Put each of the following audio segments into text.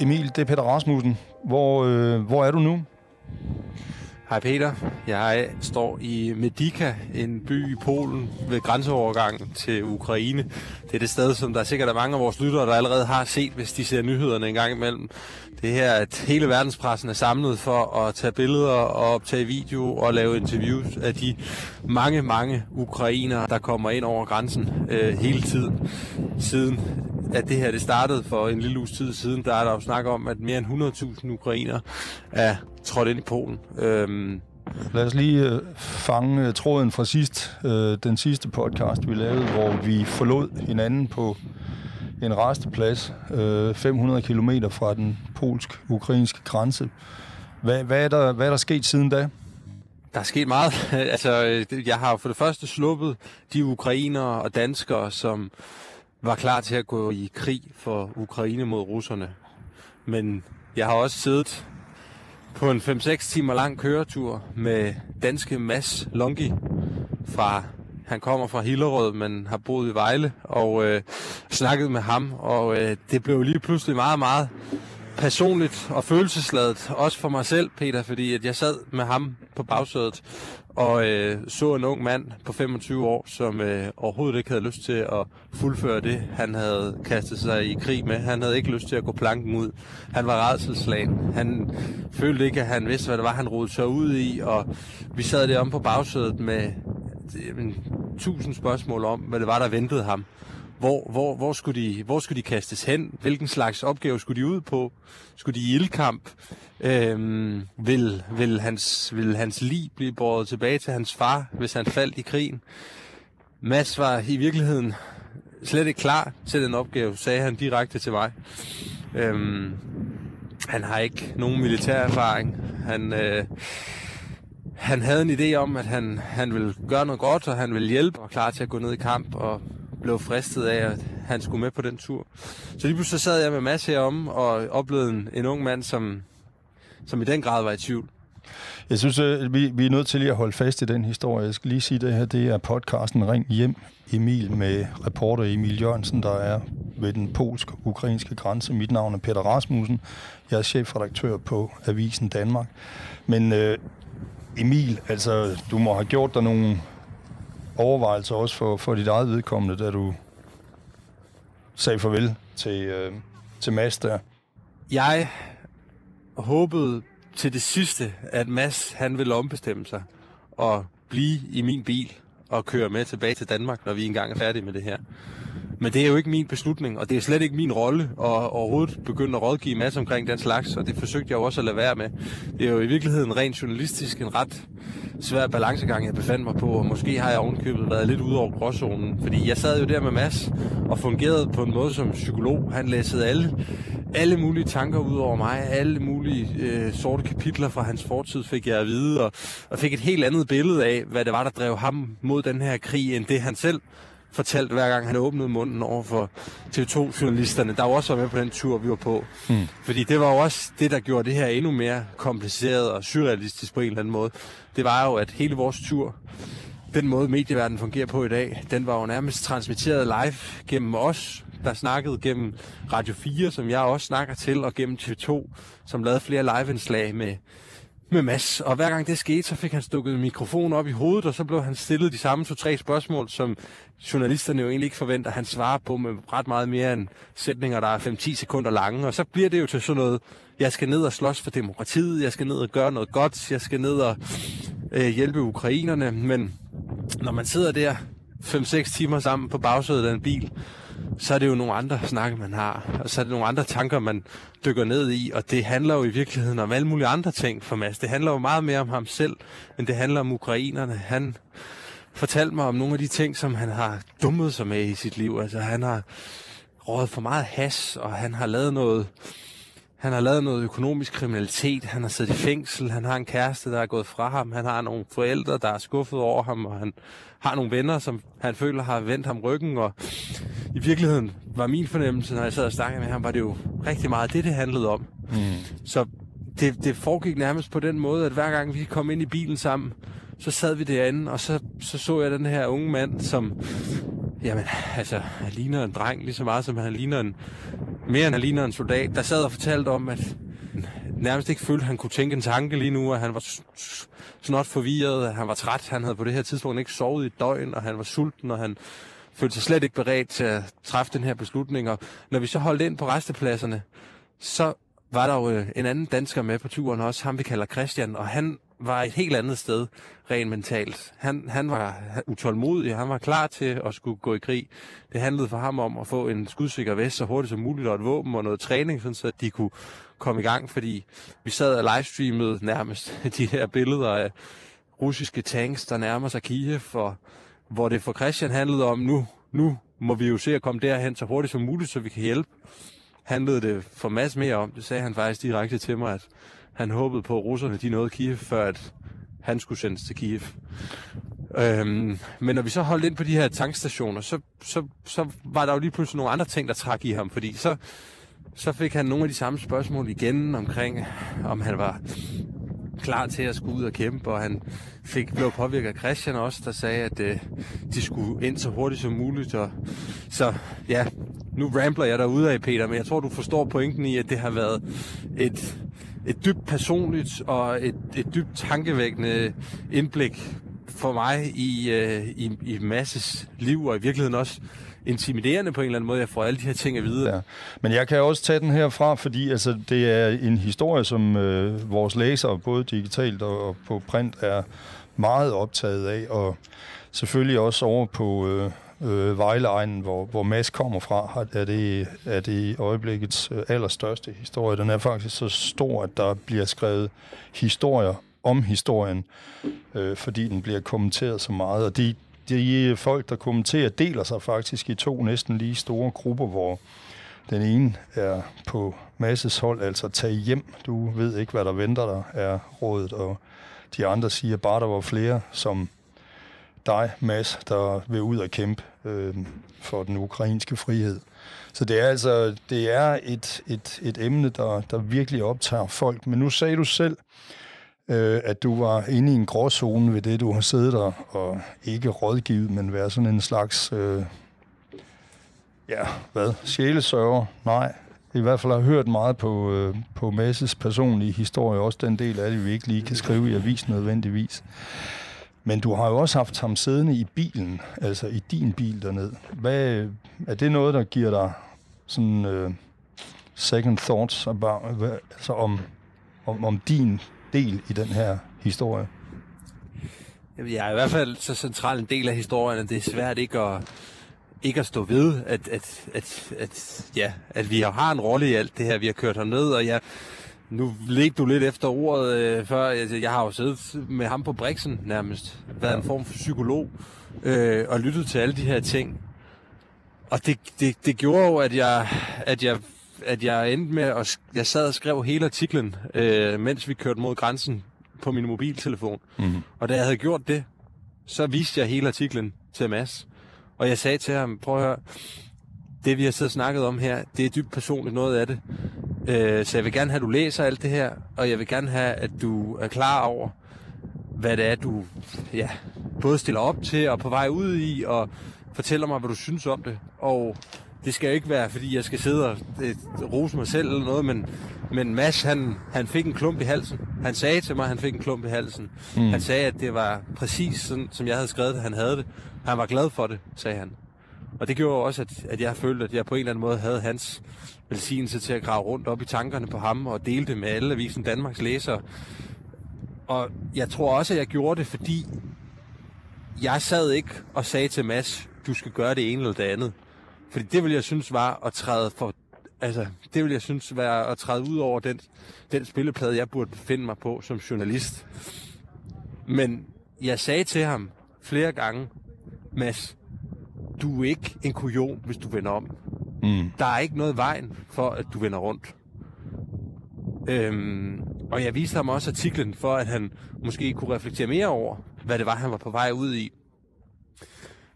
Emil, det er Peter Rasmussen. Hvor, øh, hvor er du nu? Hej Peter, jeg står i Medica, en by i Polen ved grænseovergangen til Ukraine. Det er det sted, som der sikkert er mange af vores lyttere, der allerede har set, hvis de ser nyhederne en gang imellem. Det her, at hele verdenspressen er samlet for at tage billeder og optage video og lave interviews af de mange, mange ukrainere, der kommer ind over grænsen øh, hele tiden. Siden at det her det startede for en lille uges tid siden, der er der jo snak om, at mere end 100.000 ukrainer er trådt ind i Polen. Øhm, Lad os lige øh, fange øh, tråden fra sidst, øh, den sidste podcast, vi lavede, hvor vi forlod hinanden på en resteplads øh, 500 km fra den polsk-ukrainske grænse. Hvad, hvad, er der, hvad er der sket siden da? Der er sket meget. altså, øh, jeg har for det første sluppet de ukrainere og danskere, som var klar til at gå i krig for Ukraine mod russerne. Men jeg har også siddet på en 5-6 timer lang køretur med danske Mads Longi fra han kommer fra Hillerød, men har boet i Vejle, og øh, snakket med ham, og øh, det blev lige pludselig meget, meget personligt og følelsesladet, også for mig selv, Peter, fordi at jeg sad med ham på bagsædet og øh, så en ung mand på 25 år, som øh, overhovedet ikke havde lyst til at fuldføre det, han havde kastet sig i krig med. Han havde ikke lyst til at gå planken ud. Han var redselslagen. Han følte ikke, at han vidste, hvad det var, han rodede sig ud i, og vi sad derom på bagsædet med øh, tusind spørgsmål om, hvad det var, der ventede ham. Hvor, hvor, hvor, skulle de, hvor skulle de kastes hen? Hvilken slags opgave skulle de ud på? Skulle de i ildkamp? Øhm, vil, vil, hans, vil hans lig blive båret tilbage til hans far, hvis han faldt i krigen? Mads var i virkeligheden slet ikke klar til den opgave, sagde han direkte til mig. Øhm, han har ikke nogen militær erfaring. Han, øh, han havde en idé om, at han, han ville gøre noget godt, og han ville hjælpe og klar til at gå ned i kamp, og blev fristet af, at han skulle med på den tur. Så lige pludselig sad jeg med Mads herom og oplevede en, en ung mand, som, som i den grad var i tvivl. Jeg synes, at vi, vi er nødt til lige at holde fast i den historie. Jeg skal lige sige, at det her det er podcasten Ring Hjem Emil med reporter Emil Jørgensen, der er ved den polsk-ukrainske grænse. Mit navn er Peter Rasmussen. Jeg er chefredaktør på Avisen Danmark. Men øh, Emil, altså, du må have gjort dig nogle overvejelser også for, for dit eget vedkommende, da du sagde farvel til, øh, til Mads der? Jeg håbede til det sidste, at Mads han ville ombestemme sig og blive i min bil og køre med tilbage til Danmark, når vi engang er færdige med det her. Men det er jo ikke min beslutning, og det er slet ikke min rolle at overhovedet begynde at rådgive masse omkring den slags, og det forsøgte jeg jo også at lade være med. Det er jo i virkeligheden rent journalistisk en ret svær balancegang, jeg befandt mig på, og måske har jeg ovenkøbet været lidt ud over gråzonen, fordi jeg sad jo der med Mads og fungerede på en måde som psykolog. Han læsede alle, alle mulige tanker ud over mig, alle mulige øh, sorte kapitler fra hans fortid fik jeg at vide, og, og fik et helt andet billede af, hvad det var, der drev ham mod den her krig, end det han selv fortalt, hver gang han åbnede munden over for TV2-journalisterne, der var også var med på den tur, vi var på. Mm. Fordi det var jo også det, der gjorde det her endnu mere kompliceret og surrealistisk på en eller anden måde. Det var jo, at hele vores tur, den måde medieverdenen fungerer på i dag, den var jo nærmest transmitteret live gennem os, der snakkede gennem Radio 4, som jeg også snakker til, og gennem TV2, som lavede flere liveindslag med med Mads. Og hver gang det skete, så fik han stukket mikrofonen op i hovedet, og så blev han stillet de samme to-tre spørgsmål, som journalisterne jo egentlig ikke forventer, han svarer på med ret meget mere end sætninger, der er 5-10 sekunder lange. Og så bliver det jo til sådan noget, jeg skal ned og slås for demokratiet, jeg skal ned og gøre noget godt, jeg skal ned og øh, hjælpe ukrainerne. Men når man sidder der 5-6 timer sammen på bagsædet af en bil, så er det jo nogle andre snakke, man har, og så er det nogle andre tanker, man dykker ned i, og det handler jo i virkeligheden om alle mulige andre ting for Mads. Det handler jo meget mere om ham selv, end det handler om ukrainerne. Han fortalte mig om nogle af de ting, som han har dummet sig med i sit liv. Altså han har rådet for meget has, og han har lavet noget, han har lavet noget økonomisk kriminalitet, han har siddet i fængsel, han har en kæreste, der er gået fra ham, han har nogle forældre, der er skuffet over ham, og han har nogle venner, som han føler har vendt ham ryggen, og i virkeligheden var min fornemmelse, når jeg sad og snakkede med ham, var det jo rigtig meget det, det handlede om. Mm. Så det, det foregik nærmest på den måde, at hver gang vi kom ind i bilen sammen, så sad vi derinde, og så så, så jeg den her unge mand, som Jamen, altså, han ligner en dreng lige så meget, som han ligner en... Mere end han ligner en soldat, der sad og fortalte om, at nærmest ikke følte, at han kunne tænke en tanke lige nu, at han var snot forvirret, at han var træt, han havde på det her tidspunkt ikke sovet i døgn, og han var sulten, og han følte sig slet ikke beredt til at træffe den her beslutning. Og når vi så holdt ind på restepladserne, så var der jo øh, en anden dansker med på turen også, ham vi kalder Christian, og han var et helt andet sted, rent mentalt. Han, han var utålmodig, han var klar til at skulle gå i krig. Det handlede for ham om at få en skudsikker vest så hurtigt som muligt, og et våben og noget træning, sådan så de kunne komme i gang, fordi vi sad og livestreamede nærmest de her billeder af russiske tanks, der nærmer sig Kiev, og hvor det for Christian handlede om, nu, nu må vi jo se at komme derhen så hurtigt som muligt, så vi kan hjælpe. Handlede det for masse mere om, det sagde han faktisk direkte til mig, at han håbede på, at russerne de nåede Kiev, før at han skulle sendes til Kiev. Øhm, men når vi så holdt ind på de her tankstationer, så, så, så var der jo lige pludselig nogle andre ting, der trak i ham, fordi så, så fik han nogle af de samme spørgsmål igen omkring, om han var klar til at skulle ud og kæmpe, og han fik blev påvirket af Christian også, der sagde, at øh, de skulle ind så hurtigt som muligt. Og, så ja, nu rambler jeg derude af, Peter, men jeg tror, du forstår pointen i, at det har været et, et dybt personligt og et, et dybt tankevækkende indblik for mig i, øh, i, i Masses liv, og i virkeligheden også intimiderende på en eller anden måde, jeg får alle de her ting at vide. Ja. Men jeg kan også tage den her fra, fordi altså, det er en historie, som øh, vores læsere, både digitalt og, og på print, er meget optaget af, og selvfølgelig også over på øh, øh, Vejleegnen, hvor, hvor Mads kommer fra, er det, er det i øjeblikkets øh, allerstørste historie. Den er faktisk så stor, at der bliver skrevet historier om historien, øh, fordi den bliver kommenteret så meget. Og de, de folk, der kommenterer, deler sig faktisk i to næsten lige store grupper, hvor den ene er på masses hold, altså tag hjem, du ved ikke, hvad der venter dig, er rådet, og de andre siger bare, der var flere som dig, Mads, der vil ud og kæmpe øh, for den ukrainske frihed. Så det er altså det er et, et, et emne, der, der virkelig optager folk. Men nu sagde du selv, øh, at du var inde i en gråzone ved det, du har siddet der og ikke rådgivet, men være sådan en slags, øh, ja, hvad, sjælesørger? Nej, i hvert fald har hørt meget på, øh, på Masses personlige historie, også den del af det, vi ikke lige kan skrive i avisen nødvendigvis. Men du har jo også haft ham siddende i bilen, altså i din bil derned. Hvad, er det noget, der giver dig sådan øh, second thoughts about, altså om, om, om din del i den her historie? Jeg er i hvert fald så central en del af historien, at det er svært ikke at, ikke at stå ved, at, at, at, at, ja, at vi har en rolle i alt det her, vi har kørt herned, og jeg, nu ledte du lidt efter ordet øh, før. Altså, jeg har jo siddet med ham på Brixen nærmest. Været en form for psykolog. Øh, og lyttet til alle de her ting. Og det, det, det gjorde jo, at jeg, at jeg, at jeg endte med at... Jeg sad og skrev hele artiklen, øh, mens vi kørte mod grænsen på min mobiltelefon. Mm-hmm. Og da jeg havde gjort det, så viste jeg hele artiklen til Mads. Og jeg sagde til ham, prøv at høre, det vi har siddet og snakket om her, det er dybt personligt noget af det. Øh, så jeg vil gerne have, at du læser alt det her, og jeg vil gerne have, at du er klar over, hvad det er, du ja, både stiller op til og på vej ud i, og fortæller mig, hvad du synes om det. Og det skal ikke være, fordi jeg skal sidde og øh, rose mig selv eller noget, men, men Mads, han, han fik en klump i halsen. Han sagde til mig, at han fik en klump i halsen. Mm. Han sagde, at det var præcis sådan, som jeg havde skrevet, at han havde det. Han var glad for det, sagde han. Og det gjorde også, at, at jeg følte, at jeg på en eller anden måde havde hans velsignelse til at grave rundt op i tankerne på ham og dele det med alle avisen Danmarks læsere. Og jeg tror også, at jeg gjorde det, fordi jeg sad ikke og sagde til Mads, du skal gøre det ene eller det andet. Fordi det vil jeg synes var at træde for altså, det vil jeg synes være at træde ud over den, den spilleplade, jeg burde befinde mig på som journalist. Men jeg sagde til ham flere gange, Mads, du er ikke en kujon, hvis du vender om. Mm. Der er ikke noget vejen for, at du vender rundt. Øhm, og jeg viste ham også artiklen for, at han måske kunne reflektere mere over, hvad det var, han var på vej ud i.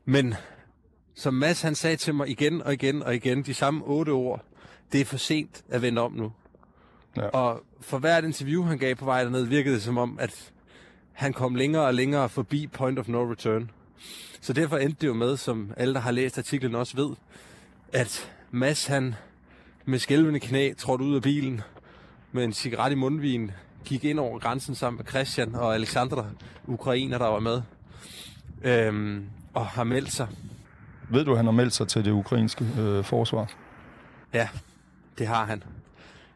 Men som Mads han sagde til mig igen og igen og igen, de samme otte ord, det er for sent at vende om nu. Ja. Og for hvert interview, han gav på vej derned, virkede det som om, at han kom længere og længere forbi point of no return. Så derfor endte det jo med, som alle, der har læst artiklen også ved, at Mads han med skælvende knæ trådte ud af bilen med en cigaret i mundvin, gik ind over grænsen sammen med Christian og Alexandra, ukrainer, der var med, øhm, og har meldt sig. Ved du, at han har meldt sig til det ukrainske øh, forsvar? Ja, det har han.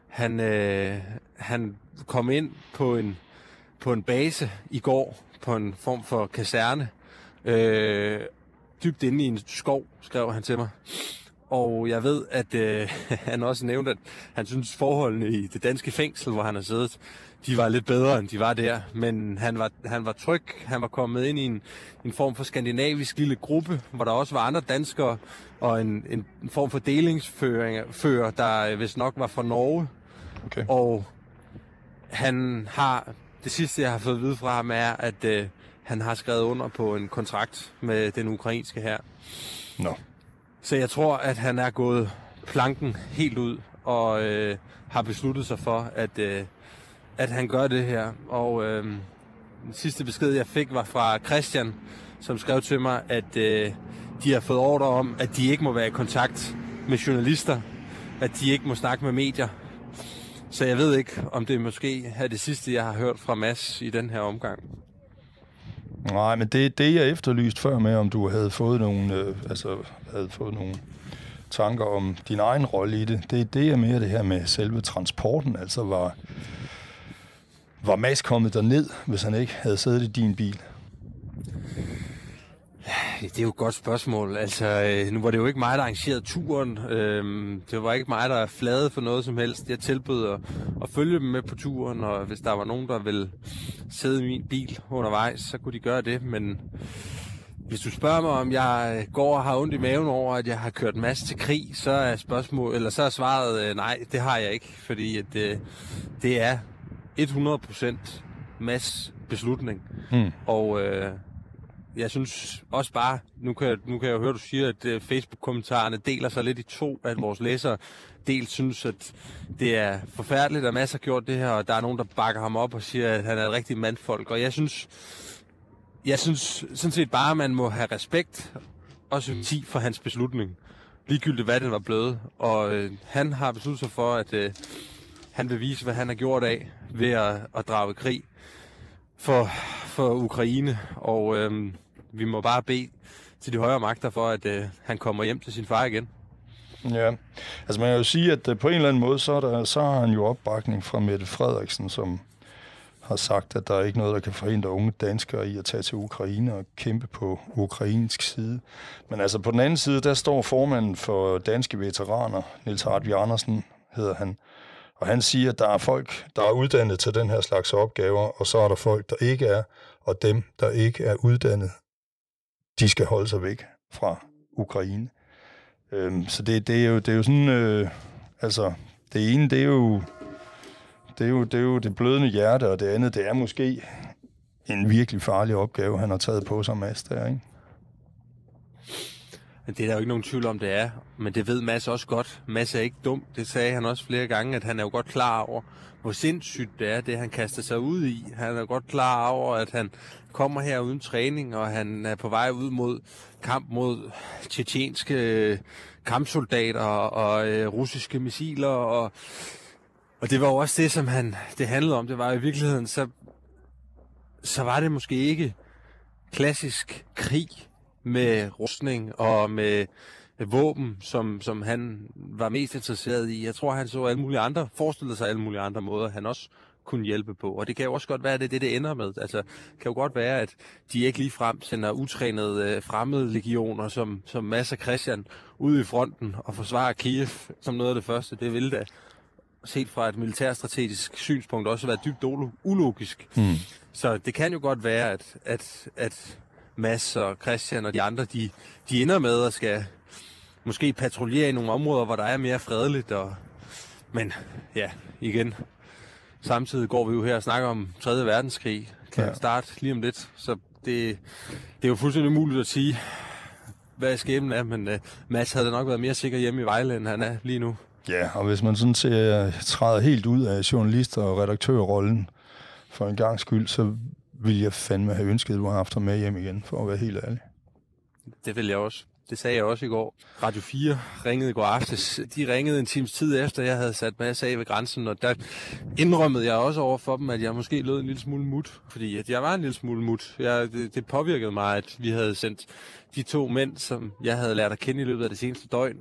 Han, øh, han kom ind på en, på en base i går, på en form for kaserne, øh, dybt inde i en skov, skrev han til mig. Og jeg ved, at øh, han også nævnte, at han synes forholdene i det danske fængsel, hvor han har siddet, de var lidt bedre, end de var der. Men han var, han var tryg. Han var kommet ind i en, en form for skandinavisk lille gruppe, hvor der også var andre danskere, og en, en, form for delingsfører, der hvis nok var fra Norge. Okay. Og han har, det sidste jeg har fået at vide fra ham er, at øh, han har skrevet under på en kontrakt med den ukrainske her. Nå. Så jeg tror, at han er gået planken helt ud og øh, har besluttet sig for, at, øh, at han gør det her. Og øh, den sidste besked, jeg fik, var fra Christian, som skrev til mig, at øh, de har fået ordre om, at de ikke må være i kontakt med journalister, at de ikke må snakke med medier. Så jeg ved ikke, om det måske er det sidste, jeg har hørt fra Mass i den her omgang. Nej, men det det, jeg efterlyst før med, om du havde fået nogle, øh, altså, havde fået nogle tanker om din egen rolle i det. Det, det er mere det her med selve transporten. Altså var, var Mads kommet ned, hvis han ikke havde siddet i din bil? Det er jo et godt spørgsmål. Altså, øh, nu var det jo ikke mig, der arrangerede turen. Øhm, det var ikke mig, der flade for noget som helst. Jeg tilbød at, at følge dem med på turen, og hvis der var nogen, der ville sidde i min bil undervejs, så kunne de gøre det. Men hvis du spørger mig, om jeg går og har ondt i maven over, at jeg har kørt en masse til krig, så er spørgsmål, eller så er svaret øh, nej, det har jeg ikke, fordi at, øh, det er 100% mass beslutning. Hmm. Og øh, jeg synes også bare, nu kan, jeg, nu kan jeg jo høre, du siger, at øh, Facebook-kommentarerne deler sig lidt i to, at vores læsere dels synes, at det er forfærdeligt, at masser har gjort det her, og der er nogen, der bakker ham op og siger, at han er et rigtig mandfolk. Og jeg synes, jeg synes sådan set bare, at man må have respekt og sympati for hans beslutning. Ligegyldigt hvad den var blevet. Og øh, han har besluttet sig for, at øh, han vil vise, hvad han har gjort af ved at, at drage krig for, for Ukraine. Og øh, vi må bare bede til de højere magter for, at øh, han kommer hjem til sin far igen. Ja, altså man kan jo sige, at øh, på en eller anden måde, så, er der, så har han jo opbakning fra Mette Frederiksen, som har sagt, at der er ikke noget, der kan forhindre unge danskere i at tage til Ukraine og kæmpe på ukrainsk side. Men altså på den anden side, der står formanden for danske veteraner, Niels Hartvig Andersen hedder han, og han siger, at der er folk, der er uddannet til den her slags opgaver, og så er der folk, der ikke er, og dem, der ikke er uddannet, de skal holde sig væk fra Ukraine. Øhm, så det, det, er jo, det er jo sådan, øh, altså, det ene, det er jo, det er jo, det er jo det blødende hjerte, og det andet, det er måske en virkelig farlig opgave, han har taget på sig, Mads, der, ikke? Men det er der jo ikke nogen tvivl om, det er. Men det ved Mads også godt. Mads er ikke dum. Det sagde han også flere gange, at han er jo godt klar over, hvor sindssygt det er, det han kaster sig ud i. Han er godt klar over, at han kommer her uden træning, og han er på vej ud mod kamp mod tjetjenske øh, kampsoldater og øh, russiske missiler. Og, og det var jo også det, som han, det handlede om. Det var i virkeligheden, så, så var det måske ikke klassisk krig med rustning og med våben, som, som han var mest interesseret i. Jeg tror, han så alle mulige andre, forestillede sig alle mulige andre måder, han også kunne hjælpe på. Og det kan jo også godt være, at det er det, det ender med. Altså, det kan jo godt være, at de ikke lige frem sender utrænede øh, fremmede legioner, som, som masser Christian, ud i fronten og forsvarer Kiev som noget af det første. Det vil da set fra et militærstrategisk synspunkt også være dybt ulogisk. Hmm. Så det kan jo godt være, at, at, at Mads og Christian og de andre, de, de ender med at skal måske patruljere i nogle områder, hvor der er mere fredeligt. Og, men ja, igen, samtidig går vi jo her og snakker om 3. verdenskrig. Kan ja. starte lige om lidt. Så det, det er jo fuldstændig umuligt at sige, hvad skæbnen er, men uh, Mads havde nok været mere sikker hjemme i Vejle, end han er lige nu. Ja, og hvis man sådan ser, træder helt ud af journalist- og redaktørrollen for en gang skyld, så ville jeg fandme have ønsket, at du har haft ham med hjem igen, for at være helt ærlig. Det vil jeg også. Det sagde jeg også i går. Radio 4 ringede i går aftes. De ringede en times tid efter, jeg havde sat mig af ved grænsen, og der indrømmede jeg også over for dem, at jeg måske lød en lille smule mut. Fordi at jeg var en lille smule mut. Jeg, det, det påvirkede mig, at vi havde sendt de to mænd, som jeg havde lært at kende i løbet af det seneste døgn,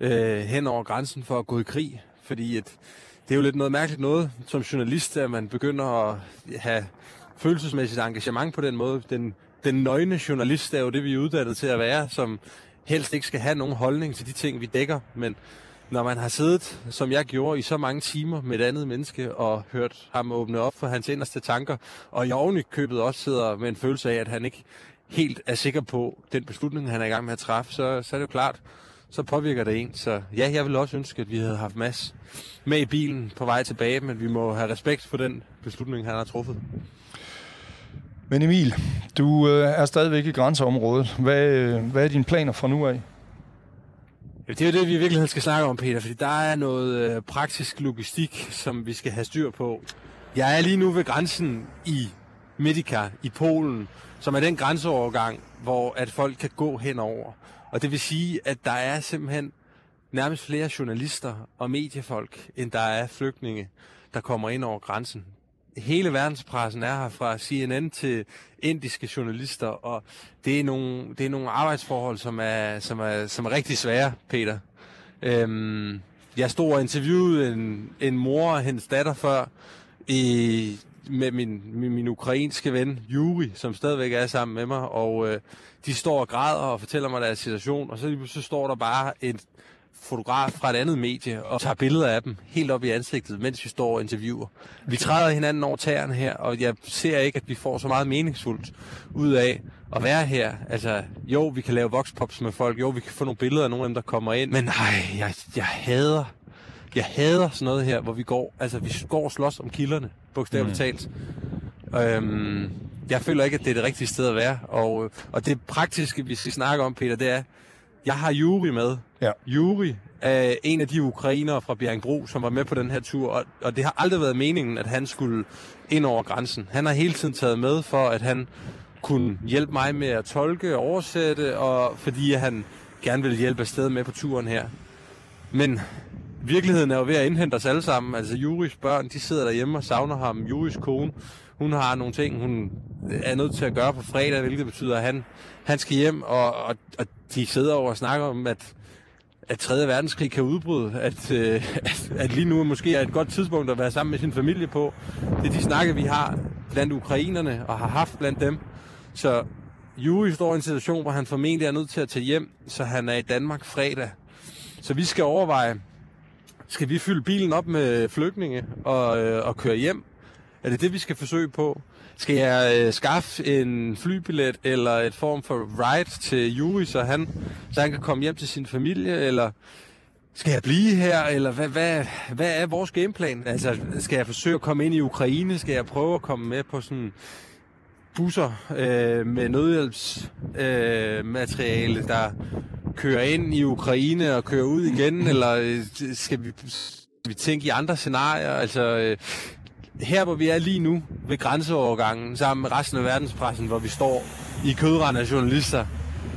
øh, hen over grænsen for at gå i krig. Fordi at det er jo lidt noget mærkeligt noget som journalist, at man begynder at have følelsesmæssigt engagement på den måde. Den, den nøgne journalist er jo det, vi er uddannet til at være, som helst ikke skal have nogen holdning til de ting, vi dækker. Men når man har siddet, som jeg gjorde, i så mange timer med et andet menneske, og hørt ham åbne op for hans inderste tanker, og i oven købet også sidder med en følelse af, at han ikke helt er sikker på den beslutning, han er i gang med at træffe, så, så er det jo klart, så påvirker det en. Så ja, jeg vil også ønske, at vi havde haft Mads med i bilen på vej tilbage, men vi må have respekt for den beslutning, han har truffet. Men Emil, du øh, er stadigvæk i grænseområdet. Hvad, øh, hvad er dine planer fra nu af? Det er jo det, vi i virkeligheden skal snakke om, Peter, fordi der er noget øh, praktisk logistik, som vi skal have styr på. Jeg er lige nu ved grænsen i Medica i Polen, som er den grænseovergang, hvor at folk kan gå henover. Og det vil sige, at der er simpelthen nærmest flere journalister og mediefolk, end der er flygtninge, der kommer ind over grænsen. Hele verdenspressen er her fra CNN til indiske journalister, og det er nogle, det er nogle arbejdsforhold, som er, som er, som er rigtig svære, Peter. Øhm, jeg stod og interviewede en, en mor og hendes datter før, i, med min, min, min ukrainske ven, Juri, som stadigvæk er sammen med mig, og øh, de står og græder og fortæller mig deres situation, og så, så står der bare en fotograf fra et andet medie og tager billeder af dem helt op i ansigtet, mens vi står og interviewer. Vi træder hinanden over tæerne her, og jeg ser ikke, at vi får så meget meningsfuldt ud af at være her. Altså, jo, vi kan lave voxpops med folk, jo, vi kan få nogle billeder af nogle af dem, der kommer ind, men nej, jeg, jeg hader jeg hader sådan noget her, hvor vi går, altså vi går og slås om kilderne, bogstaveligt mm. talt. Øhm, jeg føler ikke, at det er det rigtige sted at være. Og, og det praktiske, vi skal snakke om, Peter, det er, jeg har Juri med. Ja. Juri er en af de ukrainere fra Bjergbro, som var med på den her tur, og, og det har aldrig været meningen, at han skulle ind over grænsen. Han har hele tiden taget med for, at han kunne hjælpe mig med at tolke og oversætte, og fordi han gerne vil hjælpe afsted med på turen her. Men virkeligheden er jo ved at indhente os alle sammen. Altså Juris børn, de sidder derhjemme og savner ham. Juris kone, hun har nogle ting, hun er nødt til at gøre på fredag, hvilket betyder, at han, han skal hjem, og, og, og de sidder over og snakker om, at at 3. verdenskrig kan udbryde, at, øh, at, at lige nu måske er et godt tidspunkt at være sammen med sin familie på. Det er de snakke, vi har blandt ukrainerne og har haft blandt dem. Så Juri står i en situation, hvor han formentlig er nødt til at tage hjem, så han er i Danmark fredag. Så vi skal overveje, skal vi fylde bilen op med flygtninge og, øh, og køre hjem? Er det det, vi skal forsøge på? Skal jeg øh, skaffe en flybillet eller et form for ride til Juri, så han, så han kan komme hjem til sin familie? Eller skal jeg blive her? Eller hvad, hvad, hvad er vores gameplan? Altså, skal jeg forsøge at komme ind i Ukraine? Skal jeg prøve at komme med på sådan busser øh, med nødhjælpsmateriale, øh, der kører ind i Ukraine og kører ud igen, eller øh, skal vi, skal vi tænke i andre scenarier? Altså, øh, her hvor vi er lige nu ved grænseovergangen, sammen med resten af verdenspressen, hvor vi står i kødrand af journalister,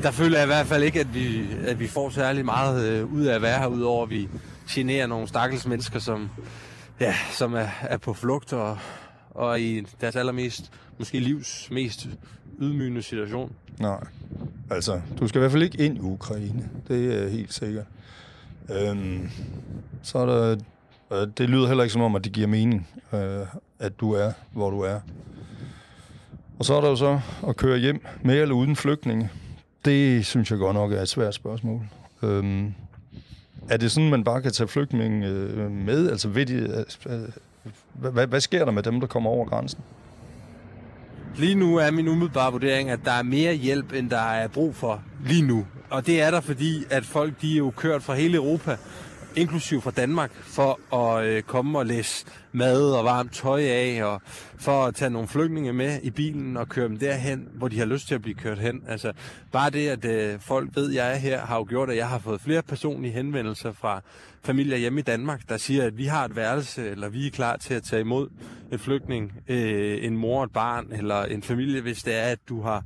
der føler jeg i hvert fald ikke, at vi, at vi får særlig meget øh, ud af at være her, udover at vi generer nogle stakkels mennesker, som, ja, som er, er på flugt og, og i deres allermest, måske livs mest ydmygende situation. Nej, altså, du skal i hvert fald ikke ind i Ukraine. Det er helt sikkert. Øhm, så er der, det lyder heller ikke som om, at det giver mening, øh, at du er, hvor du er. Og så er der jo så at køre hjem med eller uden flygtninge. Det synes jeg godt nok er et svært spørgsmål. Øhm, er det sådan, man bare kan tage flygtninge øh, med? Altså, ved de, øh, øh hvad, hvad sker der med dem, der kommer over grænsen? Lige nu er min umiddelbare vurdering, at der er mere hjælp, end der er brug for lige nu. Og det er der, fordi at folk de er jo kørt fra hele Europa, inklusiv fra Danmark, for at øh, komme og læse mad og varmt tøj af, og for at tage nogle flygtninge med i bilen og køre dem derhen, hvor de har lyst til at blive kørt hen. Altså, bare det, at øh, folk ved, at jeg er her, har jo gjort, at jeg har fået flere personlige henvendelser fra familier hjemme i Danmark, der siger, at vi har et værelse, eller vi er klar til at tage imod en flygtning, øh, en mor og et barn, eller en familie, hvis det er, at du har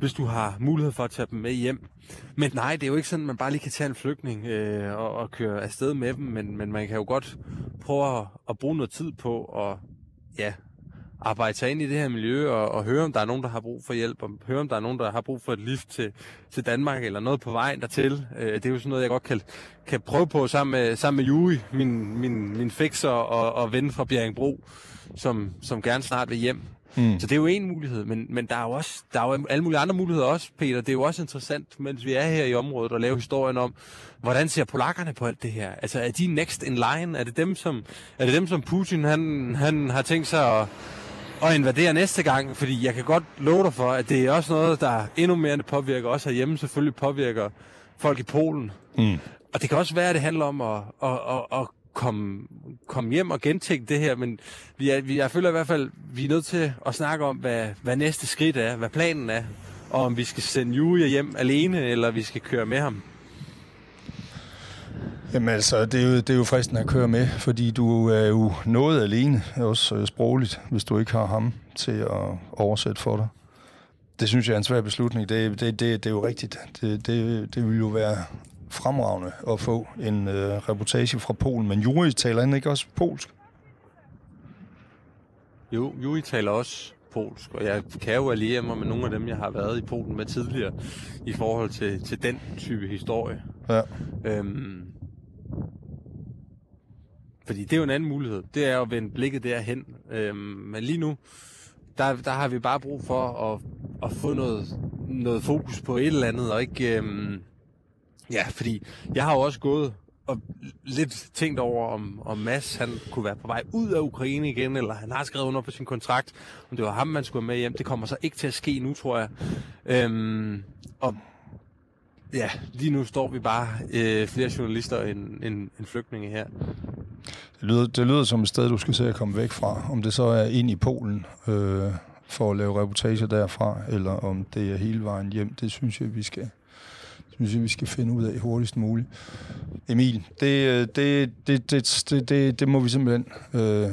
hvis du har mulighed for at tage dem med hjem. Men nej, det er jo ikke sådan, at man bare lige kan tage en flygtning øh, og, og køre afsted med dem, men, men man kan jo godt prøve at, at bruge noget tid på at ja, arbejde sig ind i det her miljø og, og høre, om der er nogen, der har brug for hjælp, og høre, om der er nogen, der har brug for et lift til, til Danmark, eller noget på vejen dertil. Øh, det er jo sådan noget, jeg godt kan, kan prøve på sammen med, sammen med Juri, min, min, min fixer og, og ven fra Bjerringbro, som, som gerne snart vil hjem. Mm. Så det er jo en mulighed, men, men der er jo også der er jo alle mulige andre muligheder også, Peter. Det er jo også interessant, mens vi er her i området, at lave historien om, hvordan ser polakkerne på alt det her? Altså, er de next in line? Er det dem, som, er det dem, som Putin han, han har tænkt sig at, at invadere næste gang? Fordi jeg kan godt love dig for, at det er også noget, der endnu mere påvirker os herhjemme, selvfølgelig påvirker folk i Polen. Mm. Og det kan også være, at det handler om at, at, at, at komme, komme hjem og gentænke det her, men vi er, vi, jeg føler i hvert fald, vi er nødt til at snakke om, hvad, hvad næste skridt er, hvad planen er, og om vi skal sende Julia hjem alene, eller vi skal køre med ham. Jamen altså, det er, jo, det er jo fristende at køre med, fordi du er jo noget alene, også øh, sprogligt, hvis du ikke har ham til at oversætte for dig. Det synes jeg er en svær beslutning. Det, det, det, det er jo rigtigt. Det, det, det ville jo være fremragende at få en øh, reportage fra Polen, men Juri taler han ikke også polsk? Jo, Juri taler også polsk, og jeg kan jo alliere mig med nogle af dem, jeg har været i Polen med tidligere, i forhold til, til den type historie. Ja. Øhm, fordi det er jo en anden mulighed. Det er at vende blikket derhen. Øhm, men lige nu, der, der har vi bare brug for at, at få noget, noget fokus på et eller andet, og ikke... Øhm, Ja, fordi jeg har jo også gået og lidt tænkt over, om, om Mads han kunne være på vej ud af Ukraine igen, eller han har skrevet under på sin kontrakt, om det var ham, man skulle med hjem. Det kommer så ikke til at ske nu, tror jeg. Øhm, og ja, lige nu står vi bare øh, flere journalister end, end, end flygtninge her. Det lyder, det lyder som et sted, du skal se at komme væk fra. Om det så er ind i Polen øh, for at lave reportager derfra, eller om det er hele vejen hjem, det synes jeg, vi skal synes jeg, vi skal finde ud af hurtigst muligt. Emil, det, øh, det, det, det, det, det, det må vi simpelthen øh,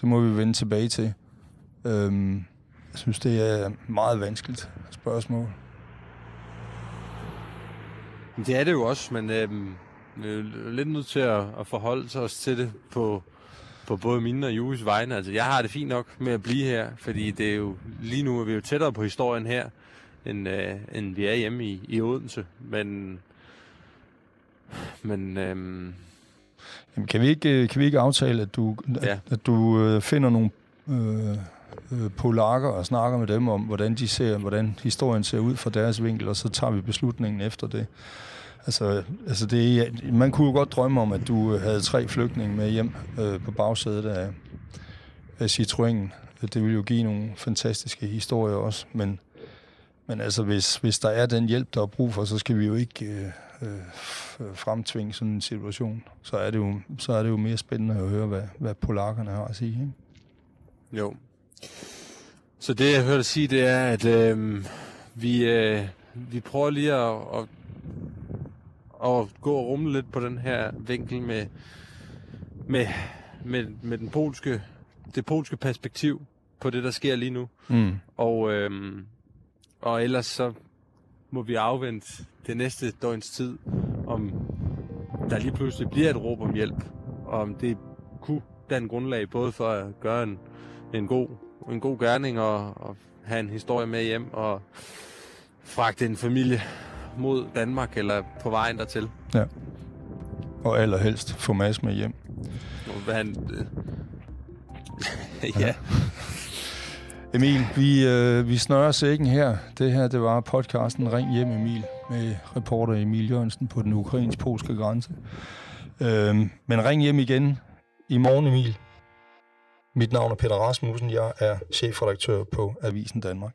det må vi vende tilbage til. Øh, jeg synes, det er meget vanskeligt spørgsmål. Det er det jo også, men øh, vi er lidt nødt til at, at forholde os til det på, på både mine og Jules vegne. Altså, jeg har det fint nok med at blive her, fordi det er jo lige nu er vi jo tættere på historien her end, øh, end vi er hjemme i, i Odense. Men, men øhm, Jamen, kan, vi ikke, øh, kan vi ikke aftale, at du, ja. at, at du øh, finder nogle øh, øh, polakker og snakker med dem om, hvordan de ser, hvordan historien ser ud fra deres vinkel, og så tager vi beslutningen efter det. Altså, altså det, man kunne jo godt drømme om, at du havde tre flygtninge med hjem øh, på bagsædet af, af Citroën. Det ville jo give nogle fantastiske historier også, men men altså, hvis, hvis der er den hjælp, der er brug for, så skal vi jo ikke øh, øh, fremtvinge sådan en situation. Så er, det jo, så er det jo mere spændende at høre, hvad, hvad polakkerne har at sige. Ikke? Jo. Så det, jeg hørte sige, det er, at øh, vi, øh, vi prøver lige at, at, at gå og rumle lidt på den her vinkel med, med, med, med den polske, det polske perspektiv på det, der sker lige nu. Mm. Og, øh, og ellers så må vi afvente det næste døgns tid, om der lige pludselig bliver et råb om hjælp, og om det kunne danne grundlag både for at gøre en, en, god, en god gerning og, og have en historie med hjem og fragte en familie mod Danmark eller på vejen dertil. Ja. Og allerhelst få Mads med hjem. Han, øh, ja. Emil, vi, øh, vi snører sækken her. Det her, det var podcasten Ring hjem Emil med reporter Emil Jørgensen på den ukrainsk-polske grænse. Øhm, men ring hjem igen i morgen, Emil. Mit navn er Peter Rasmussen. Jeg er chefredaktør på Avisen Danmark.